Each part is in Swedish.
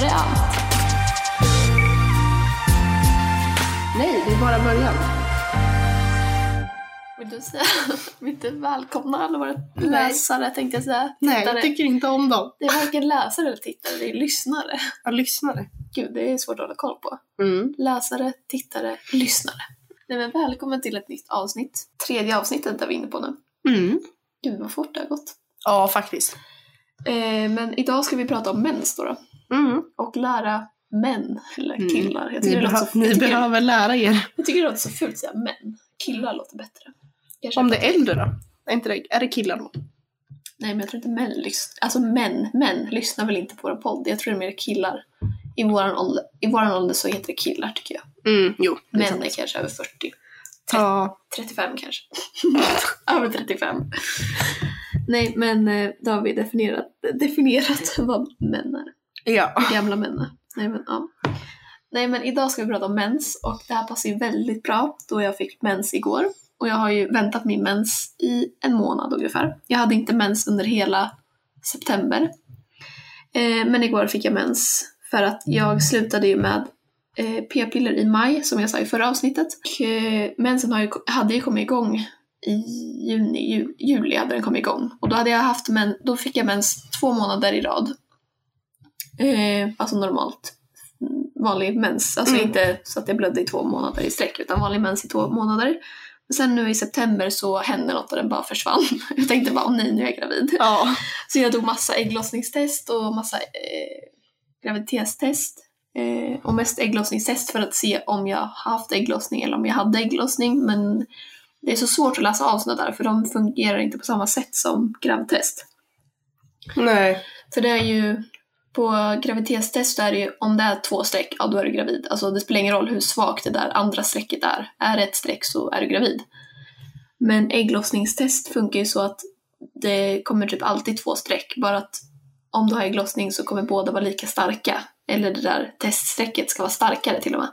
Det allt? Nej, det är bara början. Vill du säga, vill du välkomna alla våra läsare tänkte jag säga. Nej, Tittare. jag tycker inte om dem. Det är varken läsare eller tittare, det är lyssnare. Jag lyssnade. Gud, det är svårt att hålla koll på. Mm. Läsare, tittare, lyssnare. Nej men välkommen till ett nytt avsnitt. Tredje avsnittet är vi inne på nu. Mm. Gud vad fort det har gått. Ja, faktiskt. Eh, men idag ska vi prata om mens då, då. Mm. och lära män, eller Mm. killar. Jag Ni, tycker, det låter så, ni behöver lära er. jag tycker det låter så fult att säga män. Killar låter bättre. Om det är äldre då? Är, inte det, är det killar då? Nej men jag tror inte män lyssnar. Alltså män, män lyssnar väl inte på vår podd. Jag tror det är mer killar. I våran ålder, i våran ålder så heter det killar tycker jag. Mm, jo. det är Män sant. är kanske över 40. Ja. 35 kanske. över 35. Nej men eh, då har vi definierat, definierat vad män är. Ja. Gamla männen. Nej men ja. Nej men idag ska vi prata om mens och det här passar ju väldigt bra då jag fick mens igår. Och jag har ju väntat min mens i en månad ungefär. Jag hade inte mens under hela september. Eh, men igår fick jag mens för att jag slutade ju med eh, p-piller i maj som jag sa i förra avsnittet. Och, eh, mensen har ju, hade ju kommit igång i juni, ju, juli hade den kommit igång. Och då hade jag haft men, då fick jag mens två månader i rad. Eh, alltså normalt. Vanlig mens, alltså Mm. inte så att jag blödde i två månader i sträck utan vanlig mens i två månader. Sen nu i september så hände något och den bara försvann. Jag tänkte bara, åh nej nu är jag gravid. Ja. Så jag tog massa ägglossningstest och massa eh, graviditetstest. Eh, och mest ägglossningstest för att se om jag haft ägglossning eller om jag hade ägglossning. Men det är så svårt att läsa av sådana där för de fungerar inte på samma sätt som gravtest. Nej. För det är ju, på graviditetstest är det ju, om det är två streck, ja då är du gravid. Alltså det spelar ingen roll hur svagt det där andra strecket är. Är det ett streck så är du gravid. Men ägglossningstest funkar ju så att det kommer typ alltid två streck. Bara att om du har ägglossning så kommer båda vara lika starka. Eller det där teststrecket ska vara starkare till och med.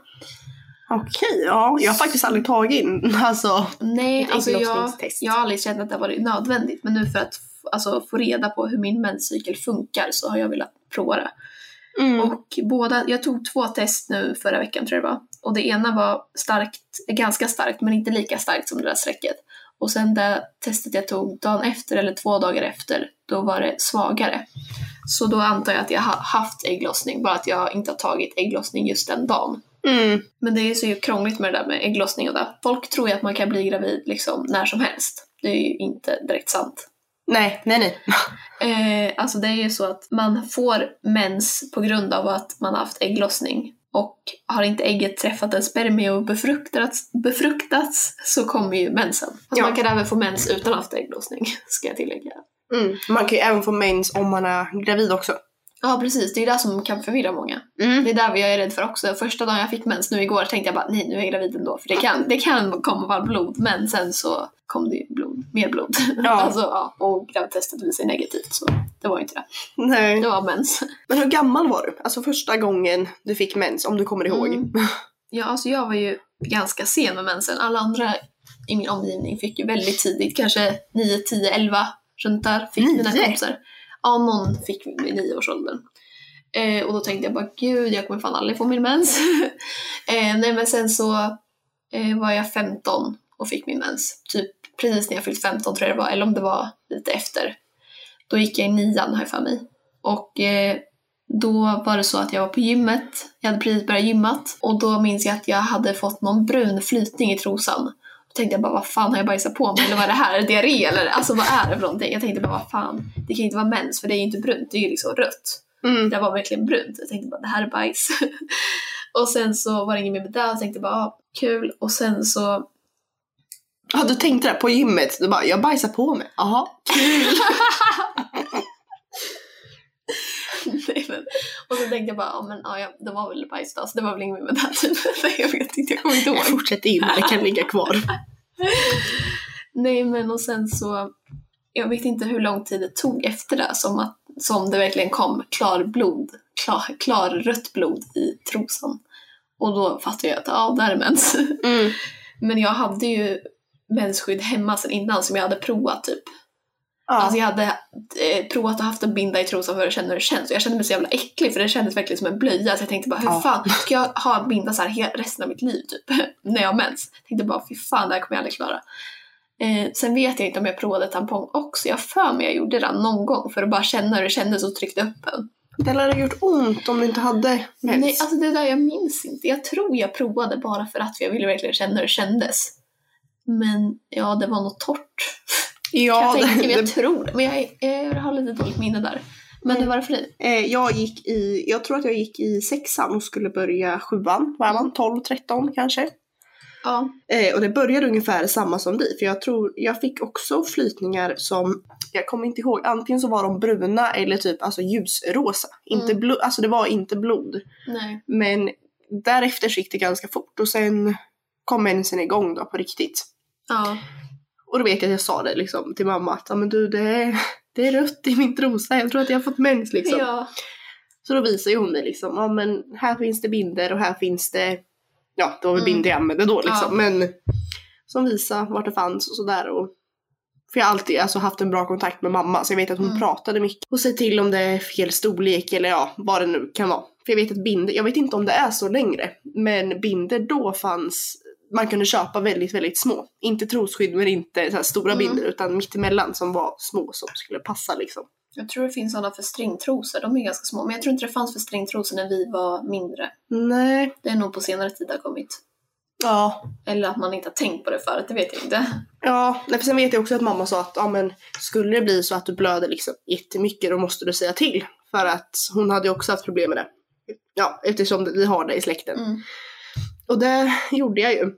Okej, ja. Jag har faktiskt aldrig tagit in alltså. Nej, alltså jag, jag har aldrig känt att det har varit nödvändigt. Men nu för att alltså, få reda på hur min menscykel funkar så har jag velat prova det. Mm. Och båda, jag tog två test nu förra veckan tror jag det var. Och det ena var starkt, ganska starkt men inte lika starkt som det där strecket. Och sen det testet jag tog dagen efter eller två dagar efter, då var det svagare. Så då antar jag att jag har haft ägglossning, bara att jag inte har tagit ägglossning just den dagen. Mm. Men det är ju så krångligt med det där med ägglossning och det. Folk tror ju att man kan bli gravid liksom när som helst. Det är ju inte direkt sant. Nej, nej, nej. Eh, alltså det är ju så att man får mens på grund av att man har haft ägglossning. Och har inte ägget träffat en spermie och befruktats, befruktats så kommer ju mensen. Alltså Ja. Man kan även få mens utan att ha haft ägglossning, ska jag tillägga. Mm. Man kan ju även få mens om man är gravid också. Ja precis, det är ju det som kan förvirra många. Mm. Det är där jag är rädd för också. Första dagen jag fick mens nu igår tänkte jag bara nej nu är jag gravid ändå. För det kan, det kan komma bara blod men sen så kom det ju blod, mer blod. Ja. alltså, ja, och gravtestet visade negativt så det var ju inte det. Nej. Det var mens. Men hur gammal var du? Alltså första gången du fick mens, om du kommer ihåg. Mm. Ja, alltså jag var ju ganska sen med mensen. Alla andra i min omgivning fick ju väldigt tidigt, kanske 9, 10, 11 runt där fick mina kompisar. Ja, någon fick vid nioårsåldern. Eh, och då tänkte jag bara gud, jag kommer fan aldrig få min mens. eh, nej men sen så eh, var jag 15 och fick min mens. Typ precis när jag fyllt 15 tror jag det var, eller om det var lite efter. Då gick jag i nian har jag för mig. Och eh, då var det så att jag var på gymmet, jag hade precis börjat gymmat och då minns jag att jag hade fått någon brun flytning i trosan. Tänkte jag bara, vad fan har jag bajsat på mig? Eller vad är det här? Är det diarré eller? Alltså vad är det för någonting? Jag tänkte bara, vad fan, det kan inte vara mens för det är ju inte brunt, det är ju liksom rött. Mm. Det var verkligen brunt. Jag tänkte bara, det här är bajs. och sen så var det inget mer med det, jag tänkte bara, ah, kul. Och sen så Ja, du tänkte det på gymmet. Du bara, jag bajsar på mig. Jaha. Nej, men, och så tänkte jag bara, ja men ja, det var väl bajs då, så det var väl inget med det. Typ. Jag vet inte, jag kommer inte ihåg. Fortsätt in, det kan ligga kvar. Nej men och sen så, jag vet inte hur lång tid det tog efter det som, att, som det verkligen kom klarblod, klar, klarrött blod i trosan. Och då fattade jag att ja, där är mens. Mm. Men jag hade ju mensskydd hemma sen innan som jag hade provat typ Ja. Alltså jag hade eh, provat att haft en binda i trosan för att känna hur det känns och jag kände mig så jävla äcklig för det kändes verkligen som en blöja så jag tänkte bara hur Ja. fan ska jag ha en binda så här resten av mitt liv typ när jag har mens? Jag tänkte bara fy fan det här kommer jag aldrig klara. Eh, sen vet jag inte om jag provade tampong också, jag för mig jag gjorde det någon gång för att bara känna hur det kändes och tryckte upp en. Det lär ha gjort ont om du inte hade mens. Nej, alltså det där jag minns inte. Jag tror jag provade bara för att jag ville verkligen känna hur det kändes. Men ja, det var något torrt. ja, jag tänker, det, jag tror. Men jag, jag har lite dåligt minne där. Men hur var det för dig? Eh, jag gick i, jag tror att jag gick i sexan och skulle börja sjuan. Var man 12, 13 kanske? Ja. Eh, och det började ungefär samma som dig. För jag tror, jag fick också flytningar som, jag kommer inte ihåg, antingen så var de bruna eller typ alltså ljusrosa. Inte Mm. blod, alltså det var inte blod. Nej. Men därefter gick det ganska fort och sen kom mensen igång då på riktigt. Ja. Och då vet jag att jag sa det liksom till mamma att ja men du det är, det är rött i min trosa, jag tror att jag har fått mens liksom. ja. Så då visar ju hon mig liksom, ja men här finns det binder och här finns det, ja det var väl Mm. binder jag använde då liksom, Ja. men som visar vart det fanns och sådär. Och, för jag har alltid alltså, haft en bra kontakt med mamma så jag vet att hon Mm. pratade mycket. Och säg till om det är fel storlek eller ja, vad det nu kan vara. För jag vet att binder, jag vet inte om det är så längre, men binder då fanns, man kunde köpa väldigt, väldigt små. Inte trosskydd men inte så stora Mm. binder utan mittemellan som var små som skulle passa liksom. Jag tror det finns sådana för stringtrosor. De är ganska små. Men jag tror inte det fanns för stringtrosor när vi var mindre. Nej. Det är nog på senare tid det har kommit. Ja, Eller att man inte har tänkt på det förut, det vet jag inte. Ja, nej, för sen vet jag också att mamma sa att ja, men, skulle det bli så att du blöder liksom jättemycket då måste du säga till. För att hon hade ju också haft problem med det. Ja, eftersom vi har det i släkten. Mm. Och det gjorde jag ju.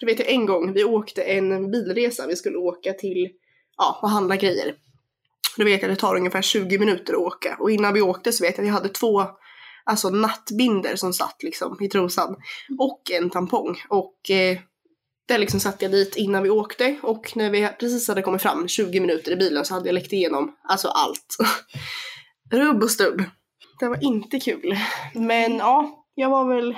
Det vet jag en gång, vi åkte en bilresa, vi skulle åka till, ja, och handla grejer. Då vet jag att det tar ungefär 20 minuter att åka. Och innan vi åkte så vet jag att jag hade två alltså nattbinder som satt liksom i trosan. Och en tampong. Och eh, det liksom satte jag dit innan vi åkte. Och när vi precis hade kommit fram, 20 minuter i bilen, så hade jag läckt igenom alltså allt. Rubb och stubb. Det var inte kul. Men ja, jag var väl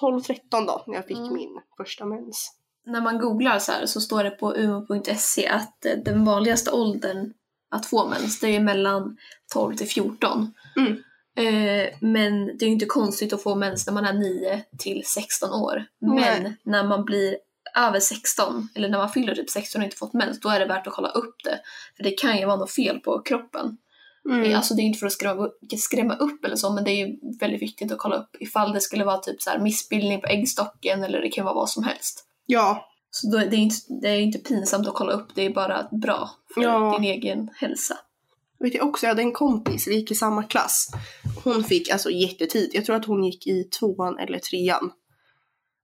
12-13 då när jag fick Mm. min första mens. När man googlar så här så står det på umo.se att eh, den vanligaste åldern att få mens det är mellan 12 till 14. Mm. Eh, men det är ju inte konstigt att få mens när man är 9 till 16 år. Men Nej. när man blir över 16, eller när man fyller typ 16 och inte fått mens, då är det värt att kolla upp det. För det kan ju vara något fel på kroppen. Mm. Alltså det är inte för att skrämma, skrämma upp eller så, men det är ju väldigt viktigt att kolla upp ifall det skulle vara typ så här missbildning på äggstocken eller det kan vara vad som helst. Ja, Så det, är inte, det är inte pinsamt att kolla upp, det är bara bra för Ja. din egen hälsa. vet jag också, jag hade en kompis, vi gick i samma klass. Hon fick alltså jättetid, jag tror att hon gick i tvåan eller trean.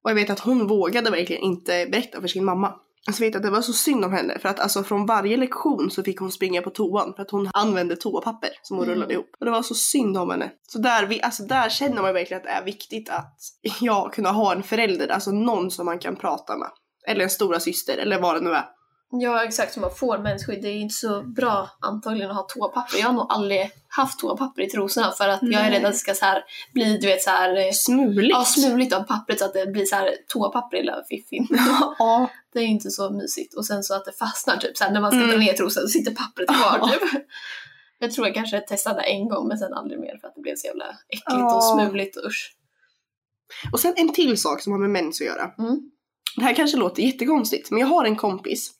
Och jag vet att hon vågade verkligen inte berätta för sin mamma. Alltså vet att det var så synd om henne för att alltså från varje lektion så fick hon springa på toan för att hon använde toapapper som hon Mm. rullade ihop. Och det var så synd om henne. Så där, vi, alltså där känner man verkligen att det är viktigt att ja, kunna ha en förälder, alltså någon som man kan prata med. Eller en stora syster eller vad det nu är. Ja exakt, så man får mensskydd. Det är inte så bra antagligen att ha toapapper. Jag har nog aldrig haft toapapper i trosorna för att jag är rädd att det ska så här bli du vet så här eh, Smuligt. Ja, smuligt av pappret så att det blir så här toapapper i hela fiffin. ja. Det är inte så mysigt. Och sen så att det fastnar typ så här, när man ska Mm. dra ner trosan så sitter pappret kvar typ. Jag tror jag kanske testade en gång men sen aldrig mer för att det blev så jävla äckligt Ja. och smuligt och usch. Och sen en till sak som har med mens att göra. Mm. Det här kanske låter jättekonstigt, men jag har en kompis.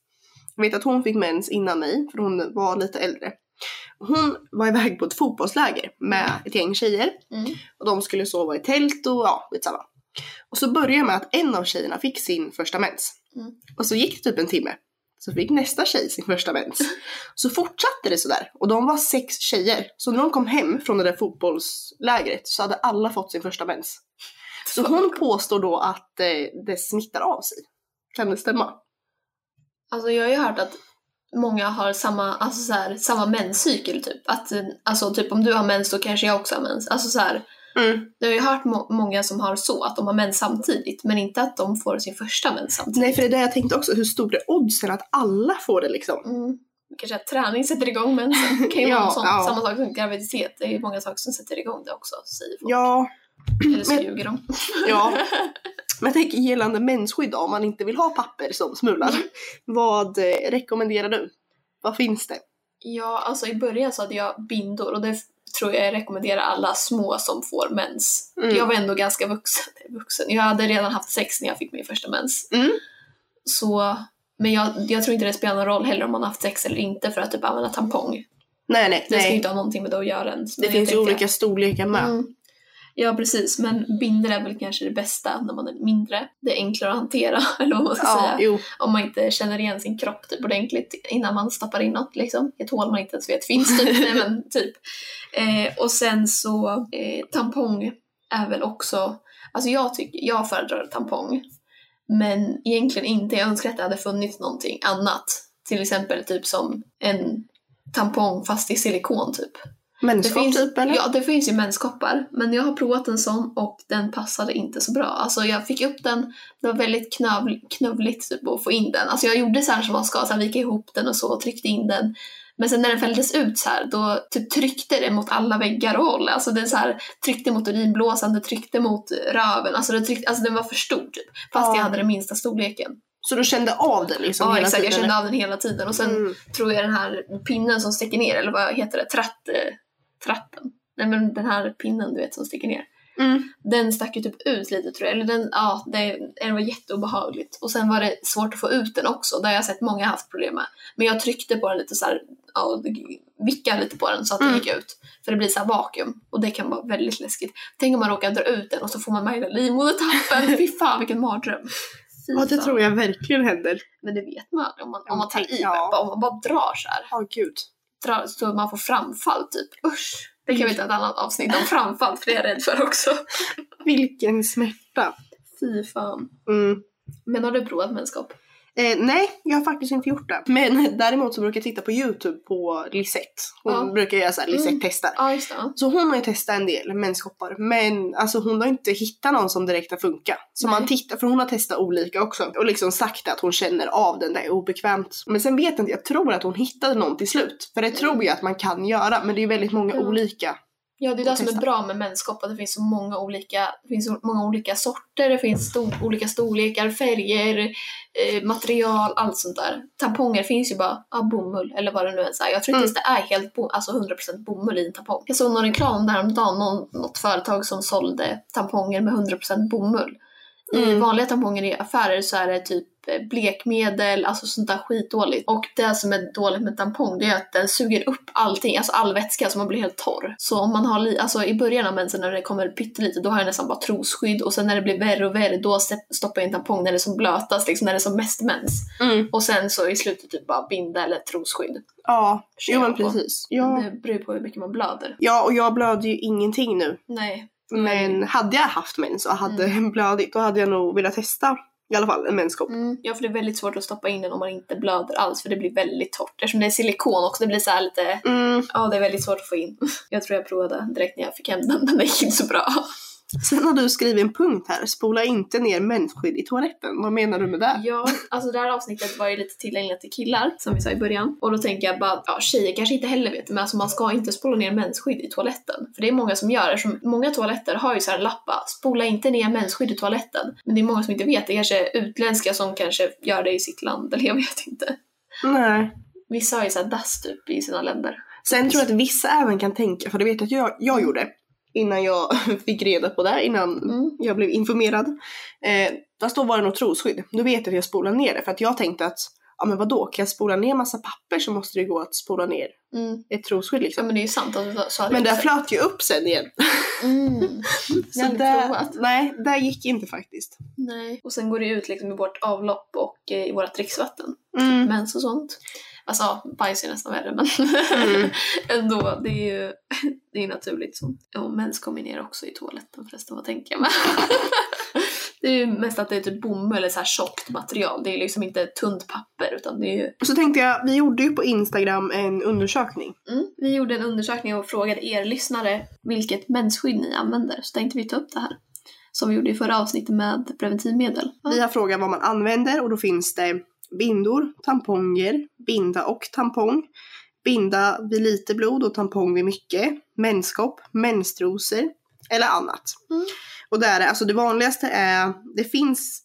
Jag vet att hon fick mens innan mig, för hon var lite äldre. Hon var iväg på ett fotbollsläger med ett gäng tjejer. Mm. Och de skulle sova i tält och ja, skitsamma. Och så började med att en av tjejerna fick sin första mens. Mm. Och så gick det typ en timme. Så fick nästa tjej sin första mens. Så fortsatte det sådär. Och de var sex tjejer. Så när de kom hem från det där fotbollslägret så hade alla fått sin första mens. Så hon påstår då att eh, det smittar av sig. Kan det stämma? Alltså jag har ju hört att många har samma, alltså så här, samma menscykel typ. Att, alltså typ om du har mens då kanske jag också har mens. Alltså så här, Mm. jag har ju hört må- många som har så, att de har mens samtidigt. Men inte att de får sin första mens samtidigt. Nej, för det är det jag tänkte också. Hur stor är oddsen att alla får det liksom? Mm. Kanske att träning sätter igång mensen. Det kan ju Ja, vara sånt, ja. samma sak som graviditet. Det är ju många saker som sätter igång det också, säger folk. Ja, Eller så men- ljuger de. ja. Men jag tänker gällande mensskydd om man inte vill ha papper som smular. Mm. Vad eh, rekommenderar du? Vad finns det? Ja, alltså i början så hade jag bindor och det tror jag jag rekommenderar alla små som får mens. Mm. Jag var ändå ganska vuxen, vuxen. Jag hade redan haft sex när jag fick min första mens. Mm. Så, men jag, jag tror inte det spelar någon roll heller om man har haft sex eller inte för att typ använda tampong. Nej, nej, Det ska ju inte ha någonting med det att göra ens. Det finns ju olika storlekar med. Mm. Ja precis, men binder är väl kanske det bästa när man är mindre. Det är enklare att hantera, eller vad man ska Ja, säga. jo. Om man inte känner igen sin kropp typ ordentligt innan man stoppar in något liksom. Ett hål man inte ens vet finns typ. Nej, men, typ. Eh, och sen så, eh, tampong är väl också, alltså jag tycker, jag föredrar tampong. Men egentligen inte, jag önskar att det hade funnits någonting annat. Till exempel typ som en tampong fast i silikon typ. Menskopp finns, typ eller? Ja, det finns ju menskoppar. Men jag har provat en sån och den passade inte så bra. Alltså jag fick upp den, det var väldigt knöv, knövligt typ att få in den. Alltså jag gjorde så här som man ska, så här, vika ihop den och så och tryckte in den. Men sen när den fälldes ut så här, då typ tryckte det mot alla väggar och håll. Alltså den så här, tryckte mot urinblåsan, det tryckte mot röven. Alltså, det tryckte, alltså den var för stor typ. Fast Ja. jag hade den minsta storleken. Så du kände av det liksom ja hela exakt, tiden? jag kände av den hela tiden. Och sen Mm. tror jag den här pinnen som sticker ner, eller vad heter det? Tratt, eh, tratten. Nej men den här pinnen du vet som sticker ner. Mm. Den stack ju typ ut lite tror jag. Eller den, ja, det, det var jätteobehagligt. Och sen var det svårt att få ut den också. Det har jag sett många haft problem med. Men jag tryckte på den lite så här, ja, vickade lite på den så att den Mm. gick ut. För det blir så här vakuum. Och det kan vara väldigt läskigt. Tänk om man råkar dra ut den och så får man med hela livmodertappen. Fy fan vilken mardröm. Ja, det tror jag verkligen händer. Men det vet man om man, om man tar i. Ja. Om man bara drar så här. Ja, gud. Drar, så man får framfall typ. Usch. Det kan vi ta ett annat avsnitt om framfall för det är jag rädd för också. Vilken smärta. Fy fan. Mm. Men har du provat menskopp? Eh, nej, jag har faktiskt inte gjort det. Men däremot så brukar jag titta på YouTube på Lisette. Hon Ja. brukar göra såhär, Lisette Mm. Ja. Så hon har ju testat en del menskoppar men alltså hon har inte hittat någon som direkt har funkat. Så Nej. man tittar, för hon har testat olika också och liksom sagt att hon känner av den där obekvämt. Men sen vet jag inte, jag tror att hon hittade någon till slut. För det tror jag att man kan göra men det är väldigt många Ja. olika. Ja, det är det som är bra med menskopp, att det finns så många olika, det finns så många olika sorter, det finns stor, olika storlekar, färger, eh, material, allt sånt där. Tamponger finns ju bara, ja, bomull eller vad det nu är. Jag tror inte Mm. ens det är helt bo, alltså 100% bomull i en tampong. Jag såg någon reklam häromdagen, någon, något företag som sålde tamponger med 100% bomull. I Mm. vanliga tamponger i affärer så är det typ eh, blekmedel, alltså sånt där skitdåligt. Och det som är dåligt med tampong det är att den suger upp allting, alltså all vätska så man blir helt torr. Så om man har, li- alltså i början av mensen när det kommer pyttelite då har jag nästan bara trosskydd och sen när det blir värre och värre då stoppar jag in tampong när det är som blötast, liksom när det är som mest mens. Mm. Och sen så i slutet typ bara binda eller trosskydd. Ja, jo men precis. Ja. Det beror på hur mycket man blöder. ja, och jag blöder ju ingenting nu. Nej. Men hade jag haft mens och hade blödigt då hade jag nog velat testa i alla fall en menskopp. Mm. Ja, för det är väldigt svårt att stoppa in den om man inte blöder alls för det blir väldigt torrt. Eftersom det är silikon också, det blir så här lite Mm. Ja, det är väldigt svårt att få in. Jag tror jag provade direkt när jag fick hem den, den gick inte så bra. Sen har du skrivit en punkt här, spola inte ner mensskydd i toaletten. Vad menar du med det? Ja, alltså det här avsnittet var ju lite tillgängligt till killar, som vi sa i början. Och då tänker jag bara, ja tjejer kanske inte heller vet men alltså man ska inte spola ner mensskydd i toaletten. För det är många som gör det, som många toaletter har ju så här lappar, spola inte ner mensskydd i toaletten. Men det är många som inte vet, det kanske är utländska som kanske gör det i sitt land, eller jag vet inte. Nej. Vissa har ju så här dass typ i sina länder. Sen tror jag att vissa även kan tänka, för det vet jag att jag, jag gjorde innan jag fick reda på det, innan Mm. jag blev informerad. Eh, fast då var det något trosskydd. Då vet jag att jag spolade ner det för att jag tänkte att ja men vadå, kan jag spola ner massa papper så måste det gå att spola ner Mm. ett trosskydd Ja liksom. men det är ju sant, alltså, så hade Men jag det flöt ju upp sen igen. Mm. Så det, provat. nej, det gick inte faktiskt. Nej. Och sen går det ut liksom i vårt avlopp och eh, i vårt dricksvatten. Mm. Mens och sånt. Alltså ja, bajs är nästan värre men Mm. ändå, det är ju det är naturligt. Så. Ja, mens kommer ner också i toaletten förresten, vad tänker jag med? det är ju mest att det är typ bomull eller så här tjockt material. Det är liksom inte tunt papper utan det är ju... Och så tänkte jag, vi gjorde ju på Instagram en undersökning. Mm. Vi gjorde en undersökning och frågade er lyssnare vilket mensskydd ni använder. Så tänkte vi ta upp det här. Som vi gjorde i förra avsnittet med preventivmedel. Vi har frågat vad man använder och då finns det bindor, tamponger, binda och tampong, binda vid lite blod och tampong vid mycket, menskopp, menstrosor eller annat. Mm. Och där är, alltså det vanligaste är, det finns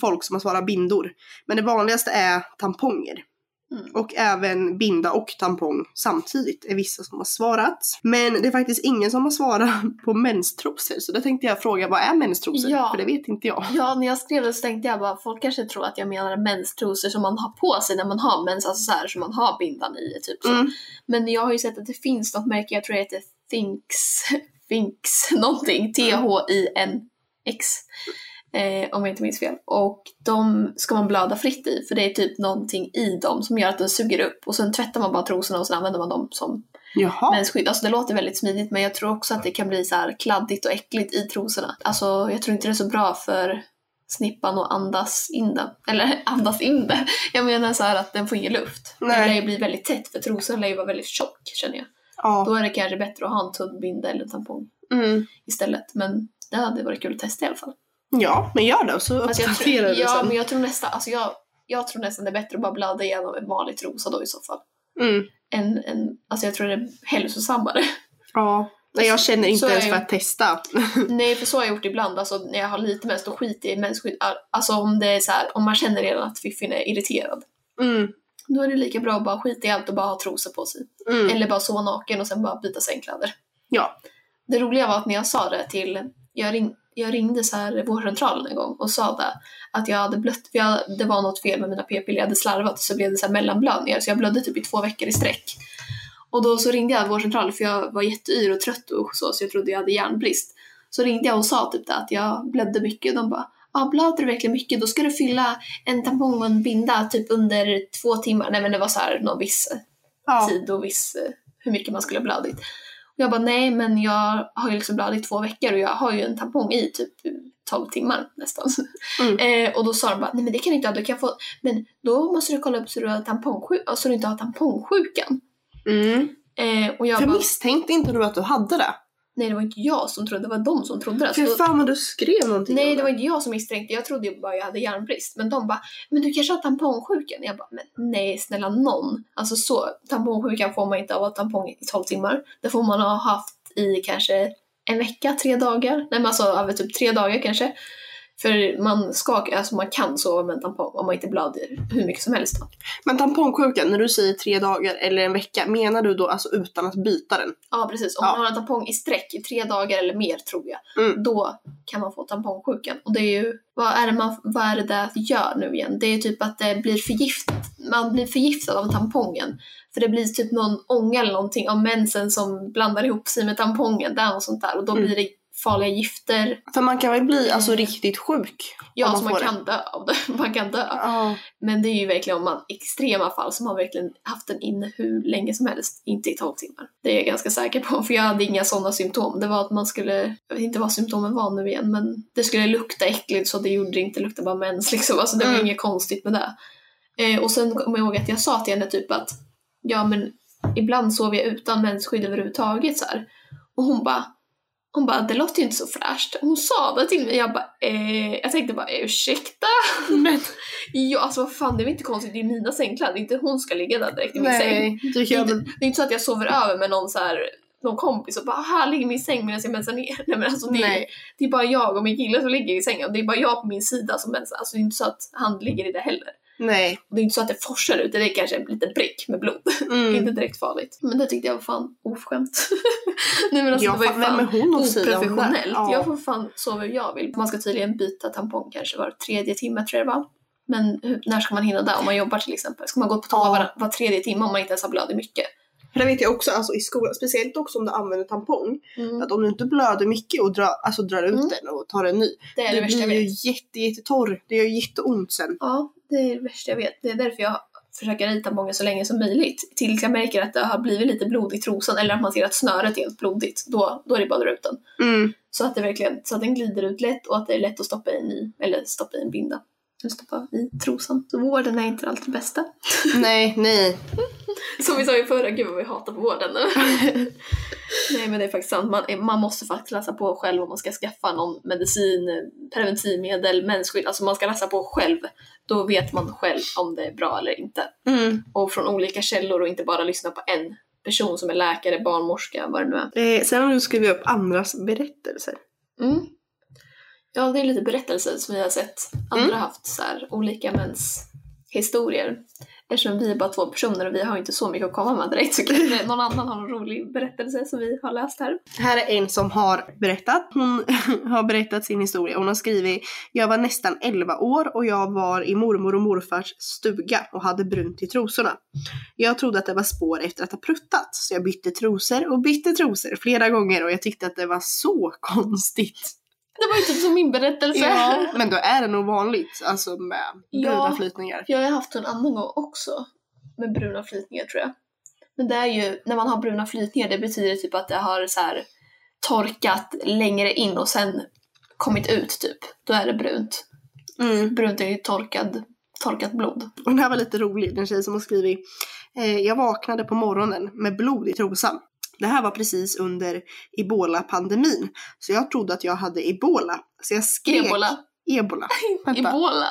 folk som har svarat bindor, men det vanligaste är tamponger. Mm. Och även binda och tampong samtidigt är vissa som har svarat. Men det är faktiskt ingen som har svarat på menstrosor. Så då tänkte jag fråga, vad är menstrosor? Ja. För det vet inte jag. Ja, när jag skrev det så tänkte jag bara, folk kanske tror att jag menar menstrosor som man har på sig när man har mens, alltså så här som man har bindan i, typ så. Mm. Men jag har ju sett att det finns något märke, jag tror det heter Thinks, Thinks någonting, T-H-I-N-X. Eh, om jag inte minns fel. Och de ska man blöda fritt i, för det är typ någonting i dem som gör att den suger upp. Och sen tvättar man bara trosorna och sen använder man dem som Jaha. mensskydd. Alltså det låter väldigt smidigt men jag tror också att det kan bli så här kladdigt och äckligt i trosorna. Alltså jag tror inte det är så bra för snippan att andas in det. Eller andas in det. Jag menar så här att den får ingen luft. Nej. Det lär ju bli väldigt tätt för trosan lär ju vara väldigt tjock känner jag. Ja. Då är det kanske bättre att ha en tunn binda eller tampong Mm. istället. Men det hade varit kul att testa i alla fall. Ja, men gör det så jag uppdaterar du ja, sen. men jag tror nästan, alltså jag, jag tror nästan det är bättre att bara blöda igenom en vanlig trosa då i så fall. Mm. Än, än, alltså jag tror det är hälsosammare. Ja. Nej, jag känner inte Så ens för att testa. Nej, för så har jag gjort ibland. Alltså, när jag har lite mens, då skiter jag i mensskydd. Alltså om det är så här, om man känner redan att fiffin är irriterad. Mm. Då är det lika bra att bara skita i allt och bara ha trosor på sig. Mm. Eller bara sova naken och sen bara byta sängkläder. Ja. Det roliga var att när jag sa det till, jag, ring, jag ringde så här vårdcentralen en gång och sa det. Att jag hade blött, jag, det var något fel med mina p-piller, jag hade slarvat så blev det så här mellanblödningar. Så jag blödde typ i två veckor i sträck. Och då så ringde jag vårdcentralen för jag var jätteyr och trött och så, så jag trodde jag hade järnbrist. Så ringde jag och sa typ det, att jag blödde mycket. De bara, ja blöder du verkligen mycket? Då ska du fylla en tampong och en binda typ under två timmar. Nej men det var så här någon viss Ja. tid och viss, eh, hur mycket man skulle ha blödit. Jag bara, nej men jag har ju liksom blödit i två veckor och jag har ju en tampong i typ 12 timmar nästan. Mm. Eh, och då sa de bara, nej men det kan du inte ha, du kan få, men då måste du kolla upp så du, har tampongssjuk, så du inte har tampongssjukan. Mm. Eh, och jag För bara, misstänkte inte du att du hade det? Nej det var inte jag som trodde, det var de som trodde det. Så- fan vad du skrev någonting Nej, det var inte jag som misstänkte. Jag trodde bara jag hade järnbrist. Men de bara, men du kanske har tampongsjukan? Jag bara, men nej snälla någon. Alltså så, tampongsjukan får man inte av att ha tampong i 12 timmar. Det får man ha haft i kanske en vecka, tre dagar. Nej men alltså över typ tre dagar kanske. För man ska, alltså man kan sova med en tampong om man inte blöder hur mycket som helst då. Men tampongsjukan, när du säger tre dagar eller en vecka, menar du då alltså utan att byta den? Ja precis, om Ja. man har en tampong i sträck i tre dagar eller mer tror jag. Mm. Då kan man få tampongsjukan. Och det är ju, vad är det, man, vad är det där gör nu igen? Det är ju typ att det blir förgiftat. Man blir förgiftad av tampongen. För det blir typ någon ånga eller någonting av mensen som blandar ihop sig med tampongen. Det är något sånt där. Och då Mm. blir det farliga gifter. För man kan väl bli alltså Mm. riktigt sjuk? Ja, man så man får det. kan dö av det. Man kan dö. Ja. Men det är ju verkligen om man extrema fall som har verkligen haft den inne hur länge som helst, inte i 12 timmar. Det är jag ganska säker på, för jag hade inga sådana symptom. Det var att man skulle, jag vet inte vad symptomen var nu igen, men det skulle lukta äckligt så det gjorde det inte, det luktade bara mens liksom. Alltså det var Mm. inget konstigt med det. Eh, och sen kommer jag ihåg att jag sa till henne typ att, ja men ibland sover jag utan mensskydd överhuvudtaget så här. Och hon bara, hon bara, det låter ju inte så fräscht. Hon sa det till mig, jag bara, eh, jag tänkte bara, ursäkta? Men Ja, alltså vad fan, det är väl inte konstigt, det är mina sängkläder, det är inte hon ska ligga där direkt i min säng. nej, du Det är, kan inte, det är inte så att jag sover över med någon så här, någon kompis och bara här ligger min säng medan jag mensar ner. Nej men alltså det är, Nej. det är bara jag och min kille som ligger i sängen. Det är bara jag på min sida som mensar. Alltså det är inte så att han ligger i det heller. Nej. Och det är inte så att det forsar ut, det är kanske en liten prick med blod. Mm. inte direkt farligt. Men det tyckte jag var fan ofskämt. Nej men alltså Ja, det var ju fan, hon oprofessionellt. Ja. Jag får fan sova hur jag vill. Man ska tydligen byta tampong kanske var tredje timme tror jag det var. Men hur, när ska man hinna det om man jobbar till exempel? Ska man gå på toa Ja. var, var tredje timme om man inte ens har blödigt mycket? För det vet jag också alltså, i skolan, speciellt också om du använder tampong, Mm. att om du inte blöder mycket och drar, alltså, drar ut Mm. den och tar en ny, Det är det du värsta jag blir ju vet. jätte, jättetorr. Det gör jätteont sen. Ja, det är det värsta jag vet. Det är därför jag försöker rita tampongen så länge som möjligt. Tills jag märker att det har blivit lite blod i trosan eller att man ser att snöret är helt blodigt. Då, då är det bara att dra ut den. Mm. Så att det verkligen, så att den glider ut lätt och att det är lätt att stoppa i en ny, eller stoppa i en binda. Eller stoppa i trosan. Så vården är inte alltid det bästa. Nej, nej. Som vi sa i förra, gud vad vi hatar på vården nu. Nej men det är faktiskt sant, man, man måste faktiskt läsa på själv om man ska skaffa någon medicin, preventivmedel, mensskydd. Alltså man ska läsa på själv. Då vet man själv om det är bra eller inte. Mm. Och från olika källor och inte bara lyssna på en person som är läkare, barnmorska, vad det nu är. Eh, sen har du skrivit upp andras berättelser. Mm. Ja, det är lite berättelser som vi har sett andra Mm. haft så här, olika mens historier. eftersom vi är bara två personer och vi har inte så mycket att komma med direkt så kanske någon annan har en rolig berättelse som vi har läst här. Här är en som har berättat. Hon har berättat sin historia. Hon har skrivit Jag var nästan 11 år och jag var i mormor och morfars stuga och hade brunt i trosorna. Jag trodde att det var spår efter att ha pruttat så jag bytte trosor och bytte trosor flera gånger och jag tyckte att det var så konstigt. Det var ju typ som min berättelse. Ja, men då är det nog vanligt alltså med bruna Ja. flytningar. Jag har haft en annan gång också med bruna flytningar tror jag. Men det är ju, när man har bruna flytningar det betyder typ att det har så här torkat längre in och sen kommit ut typ. Då är det brunt. Mm. Brunt är ju torkad, torkat blod. Och den här var lite rolig, den tjej som har skrivit. Eh, jag vaknade på morgonen med blod i trosan. Det här var precis under ebola-pandemin. Så jag trodde att jag hade ebola. Så jag skrek... Ebola. Ebola. Vänta. Ebola.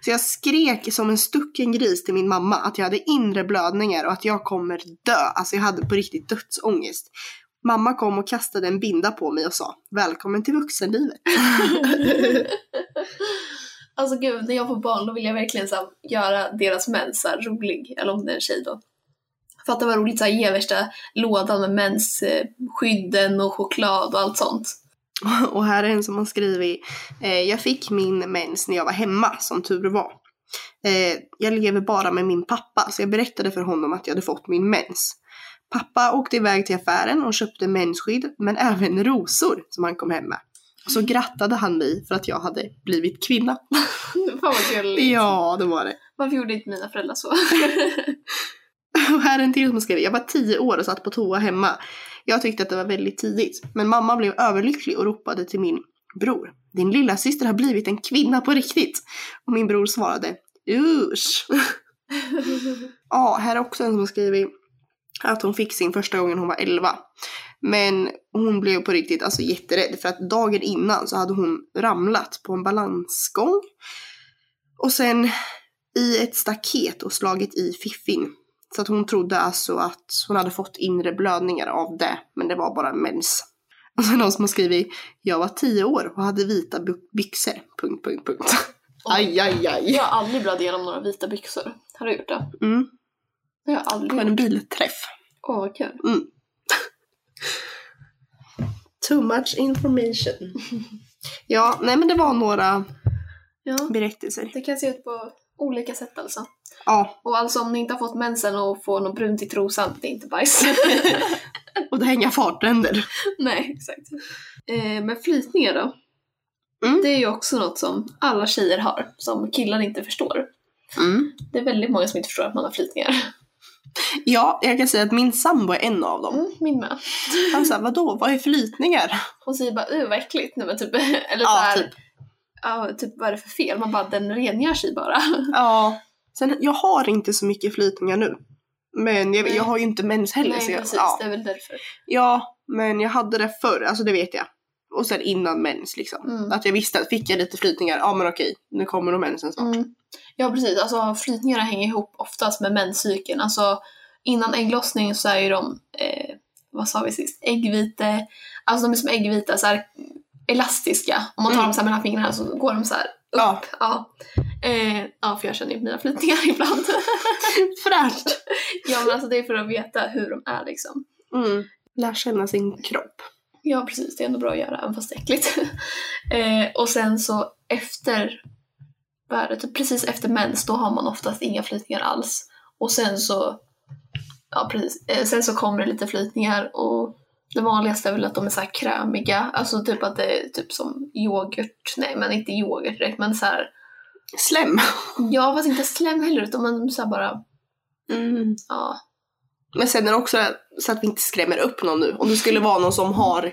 Så jag skrek som en stucken gris till min mamma att jag hade inre blödningar och att jag kommer dö. Alltså jag hade på riktigt dödsångest. Mamma kom och kastade en binda på mig och sa Välkommen till vuxenlivet. Alltså gud, när jag får barn då vill jag verkligen så här, göra deras mens rolig. Eller om det är en tjej då. Fatta vad roligt att ge värsta lådan med mensskydden och choklad och allt sånt. Och här är en som har skrivit eh, Jag fick min mens när jag var hemma, som tur var. Eh, jag lever bara med min pappa, så jag berättade för honom att jag hade fått min mens. Pappa åkte iväg till affären och köpte mensskydd, men även rosor som han kom hem med. Och så grattade han mig för att jag hade blivit kvinna. Fan vad gulligt. Ja, det var det. Varför gjorde inte mina föräldrar så? Och här är en till som skriver, jag var tio år och satt på toa hemma. Jag tyckte att det var väldigt tidigt, men mamma blev överlycklig och ropade till min bror. Din lilla syster har blivit en kvinna på riktigt. Och min bror svarade, usch. ja, här är också en som skrivit att hon fick sin första gången hon var 11. Men hon blev på riktigt alltså jätterädd för att dagen innan så hade hon ramlat på en balansgång. Och sen i ett staket och slagit i fiffin. Så att hon trodde alltså att hon hade fått inre blödningar av det, men det var bara mens. Och sen någon som har skrivit, jag var tio år och hade vita by- byxor. Punkt, punkt, punkt. Aj, aj, aj. Jag har aldrig blöd igenom några vita byxor. Har du gjort det? Mm, Det har jag aldrig gjort. en bilträff. Åh vad kul. Too much information. ja, nej men det var några Ja, berättelser. det kan se ut på olika sätt alltså. Ja, Och alltså om ni inte har fått mensen och får något brunt i trosan, det är inte bajs. och det har inga fartränder. Nej, exakt. Eh, men flytningar då? Mm. Det är ju också något som alla tjejer har, som killar inte förstår. Mm. Det är väldigt många som inte förstår att man har flytningar. Ja, jag kan säga att min sambo är en av dem. Mm, min med. Han sa, vadå, vad är flytningar? Hon säger bara uh vad äckligt. Nej, men typ, eller Ja, här, typ. ja, typ vad är det för fel? Man bara den rengör sig bara. Ja. Sen, jag har inte så mycket flytningar nu. Men jag, jag har ju inte mens heller. Nej så jag, precis, ja. det är väl därför. ja, men jag hade det förr, alltså det vet jag. Och sen innan mens liksom. Mm. Att jag visste att fick jag lite flytningar, ja men okej, nu kommer nog mensen snart. Mm. Ja precis, alltså flytningarna hänger ihop oftast med menscykeln. Alltså innan ägglossning så är ju de, eh, vad sa vi sist, äggvite, alltså de är som äggvita så här elastiska. Om man tar Mm. dem så här mellan fingrarna så går de så här upp. Ja. Ja. Eh, ja, för jag känner ju mina flytningar ibland. Fräscht! ja men alltså det är för att veta hur de är liksom. Mm. Lär känna sin kropp. Ja precis, det är ändå bra att göra även fast det är äckligt. eh, och sen så efter, är det, typ precis efter mens då har man oftast inga flytningar alls. Och sen så, ja precis, eh, sen så kommer det lite flytningar och det vanligaste är väl att de är så här krämiga, alltså typ att det är typ som yoghurt, nej men inte yoghurt direkt men så här, Slem! ja fast inte slem heller utan man så här bara, Mm. ja. Men sen är det också så att vi inte skrämmer upp någon nu. Om det skulle vara någon som har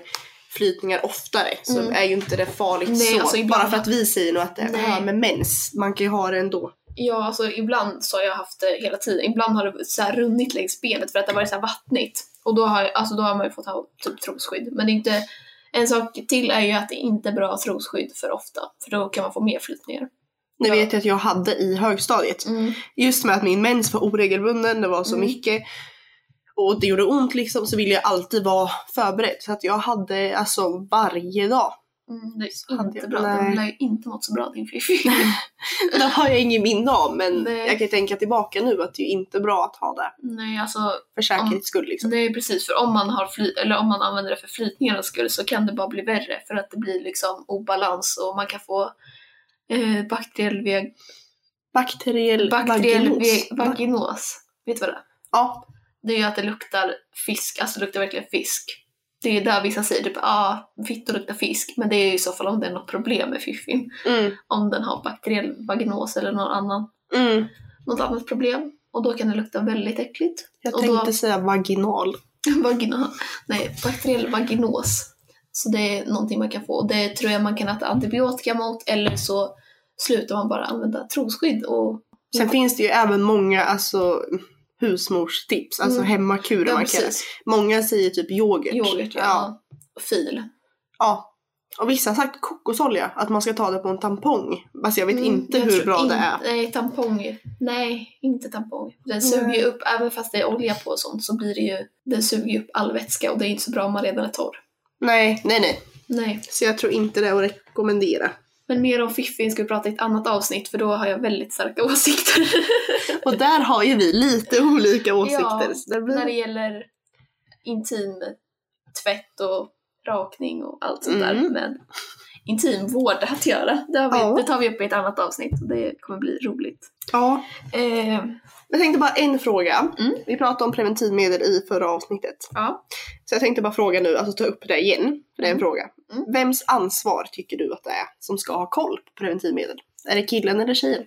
flytningar oftare så Mm. är ju inte det farligt Nej, så. alltså ibland- Bara för att vi säger nu att det Nej. har med mens. Man kan ju ha det ändå. Ja, alltså ibland så har jag haft det hela tiden. Ibland har det så här runnit längs benet för att det har varit så här vattnigt. Och då har, jag, alltså då har man ju fått ha typ trosskydd. Men det är inte... En sak till är ju att det inte är bra trosskydd för ofta. För då kan man få mer flytningar. Det Ja. vet jag att jag hade i högstadiet. Mm. Just med att min mens var oregelbunden, det var så Mm. mycket. Och det gjorde ont liksom, så ville jag alltid vara förberedd. Så att jag hade alltså varje dag Mm, det är inte jag- bra. nej. Den lär ju inte mått så bra din Fifi. Det har jag ingen minne av men Nej. jag kan ju tänka tillbaka nu att det är inte bra att ha det. Nej, alltså För säkerhets skull liksom. det är precis för om man har fly- eller om man använder det för flytningarnas skull så kan det bara bli värre för att det blir liksom obalans och man kan få eh, bakteriell, veg- Bakteriell, bakteriell vaginos. ve- vaginos. Vet du vad det är? Ja. Det är ju att det luktar fisk, alltså det luktar verkligen fisk. Det är där vissa säger typ ah, fittor luktar fisk, men det är ju i så fall om det är något problem med fiffin. Mm. Om den har bakteriell vaginos eller någon annan, Mm. något annat problem. Och då kan det lukta väldigt äckligt. Jag Och tänkte då- säga vaginal. Vagina, nej, bakteriell vaginos. Så det är någonting man kan få. Det tror jag man kan äta antibiotika mot eller så slutar man bara använda trosskydd. Och, Sen finns det ju även många alltså, husmorstips, alltså Mm. hemmakurer ja, man kan. Många säger typ yoghurt. Yoghurt, ja. ja. Fil. Ja. Och vissa har sagt kokosolja, att man ska ta det på en tampong. Alltså jag vet Mm, inte jag hur bra in- det är. Nej, tampong. Nej, inte tampong. Den suger ju upp, även fast det är olja på och sånt, så blir det ju, den suger ju upp all vätska och det är inte så bra om man redan är torr. Nej, nej, nej. Nej. Så jag tror inte det är att rekommendera. Men mer om fiffin ska vi prata i ett annat avsnitt för då har jag väldigt starka åsikter. Och där har ju vi lite olika åsikter. Ja, blir... När det gäller intim tvätt och rakning och allt sånt Mm. där med intimvård att göra. Det, vi, Ja. det tar vi upp i ett annat avsnitt och det kommer bli roligt. Ja. Eh, Jag tänkte bara en fråga. Mm. Vi pratade om preventivmedel i förra avsnittet. ja. Så jag tänkte bara fråga nu, alltså ta upp det igen. För det är en Mm. fråga. Mm. Vems ansvar tycker du att det är som ska ha koll på preventivmedel? Är det killen eller tjejen?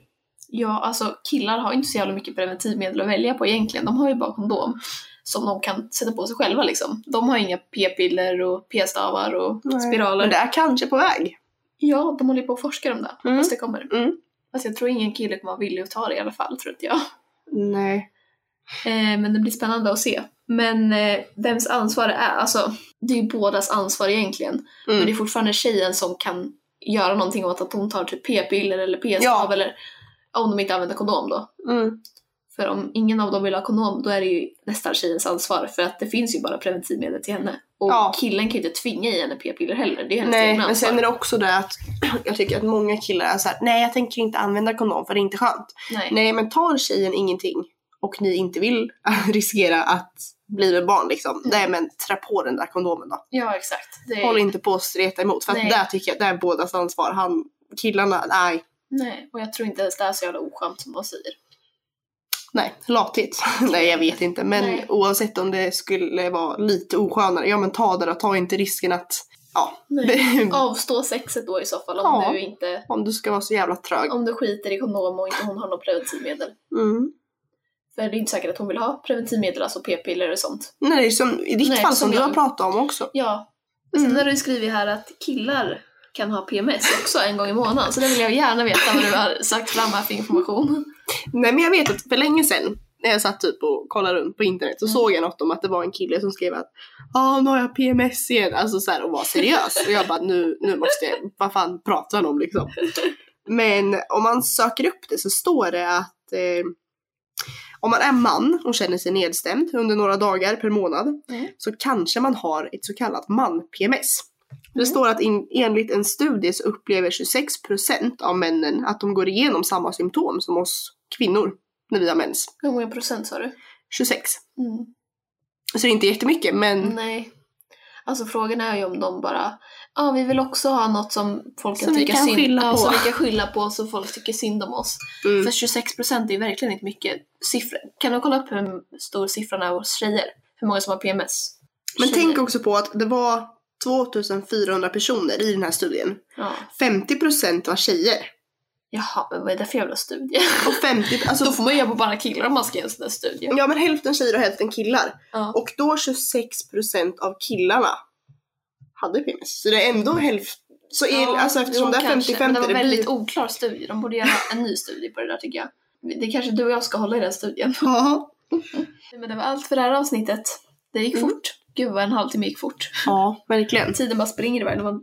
ja, alltså killar har inte så jävla mycket preventivmedel att välja på egentligen. De har ju bara kondom som de kan sätta på sig själva liksom. De har inga p-piller och p-stavar och spiraler. Men det är kanske på väg. Ja, de håller på att forska om det. Mm. Hoppas det kommer. Mm. Alltså jag tror ingen kille kommer vara villig att ta det i alla fall, tror inte jag. Nej. Eh, men det blir spännande att se. Men eh, vems ansvar det är, alltså det är ju bådas ansvar egentligen. Men det Mm. är fortfarande tjejen som kan göra någonting åt att hon tar typ p-piller eller p-stav Ja. eller om de inte använder kondom då. Mm. För om ingen av dem vill ha kondom då är det ju nästan tjejens ansvar för att det finns ju bara preventivmedel till henne. Och Ja. killen kan ju inte tvinga i henne p-piller heller, det är hennes Nej, egna men sen är det också det att jag tycker att många killar är såhär, nej jag tänker inte använda kondom för det är inte skönt. Nej. Nej, men tar tjejen ingenting och ni inte vill riskera att bli med barn liksom, Mm. nej men trä på den där kondomen då. Ja, exakt. Är... Håll inte på att streta emot för att Nej. där tycker jag det är bådas ansvar. Han, killarna, nej, Nej, och jag tror inte ens det är så jävla oskönt som de säger. Nej, lathet. nej jag vet inte men Nej. oavsett om det skulle vara lite oskönare, ja men ta det då, ta inte risken att, ja. Avstå sexet då i så fall om Ja. du inte om du ska vara så jävla trög. om du skiter i kondom och inte hon har något preventivmedel. Mm. För det är inte säkert att hon vill ha preventivmedel, alltså p-piller och sånt. Nej, som, i ditt Nej, fall som, som du har jag. pratat om också. Ja. Mm. Sen har du skrivit här att killar kan ha PMS också en gång i månaden, så det vill jag gärna veta vad du har sagt fram här för information. Nej men jag vet att för länge sedan när jag satt typ och kollade runt på internet så Mm. såg jag något om att det var en kille som skrev att ja nu har jag PMS igen, alltså så här och var seriös. och jag bara nu, nu måste jag, vad fan pratar han om liksom? Men om man söker upp det så står det att eh, om man är man och känner sig nedstämd under några dagar per månad Mm. så kanske man har ett så kallat man-PMS. Det Mm. står att in, enligt en studie så upplever 26% av männen att de går igenom samma symptom som oss kvinnor när vi har mens. Hur många procent sa du? 26. Mm. Så det är inte jättemycket men Nej. Alltså frågan är ju om de bara, ja vi vill också ha något som folk kan Som vi tycka kan synd på. som vi kan skylla på så folk tycker synd om oss. mm, För 26% är ju verkligen inte mycket siffror. Kan du kolla upp hur stor siffran är hos tjejer? Hur många som har PMS? Men Tjejer. tänk också på att det var 2400 personer i den här studien. Ja. 50% var tjejer. Jaha, men vad är det för jävla studie? Och 50, alltså, Då får man jobba bara killar om man ska göra en sån där studie. ja men hälften tjejer och hälften killar. Ja. Och då 26% av killarna hade PMS. Så det är ändå hälften. Så är, Ja, alltså eftersom det är kanske. 50-50 Men det var det väldigt blir... oklar studie. De borde göra en ny studie på det där tycker jag. Det är kanske du och jag ska hålla i den studien. Ja. Men det var allt för det här avsnittet. Det gick Mm. fort. Gud vad en halvtimme gick fort. ja, verkligen. Tiden bara springer iväg när man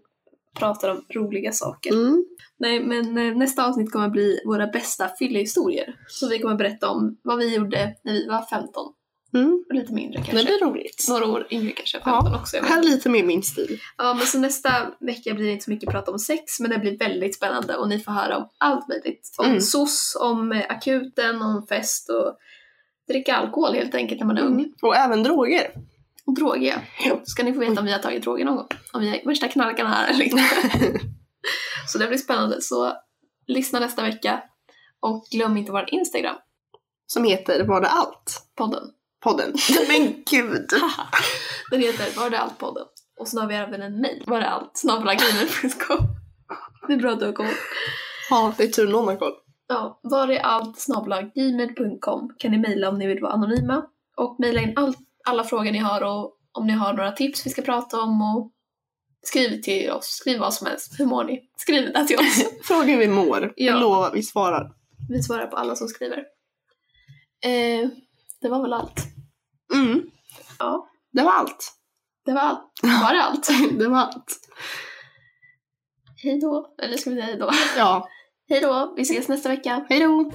pratar om roliga saker. Mm. Nej, men eh, nästa avsnitt kommer bli våra bästa fyllehistorier. Så vi kommer berätta om vad vi gjorde när vi var 15. Mm. Och lite mindre Det kanske. blir roligt. Några år yngre kanske, Ja. 15 också. Jag vet Här är lite mer min stil. Ja, men så nästa vecka blir det inte så mycket prat om sex, men det blir väldigt spännande och ni får höra om allt möjligt. Om Mm. SOS, om eh, akuten, om fest och dricka alkohol helt enkelt när man är ung. Mm. Och även droger. Och droger. Ja. Ska ni få veta om vi har tagit droger någon gång. Om vi är värsta knarkarna här eller inte. så det blir spännande. Så lyssna nästa vecka. Och glöm inte vår Instagram, Som heter Var det allt? podden. Podden. Men gud! Den heter Var det allt podden. Och så har vi även en mejl. Var det allt? snabel-a-gmail.com. Det är bra att du har koll. Ja, det är tur någon har koll. Ja, var är allt snabel-a-gmail.com kan ni mejla om ni vill vara anonyma. Och mejla in all, alla frågor ni har och om ni har några tips vi ska prata om och skriv till oss. Skriv vad som helst. Hur mår ni? Skriv det till oss. Fråga hur vi mår. Ja. Jag lovar, vi svarar. Vi svarar på alla som skriver. Eh, det var väl allt. Mm. Ja, Det var allt. det var allt. Var det allt? Det var allt. Hej då. Eller ska vi säga hej då? Ja. Hej då. Vi ses nästa vecka. Hej då!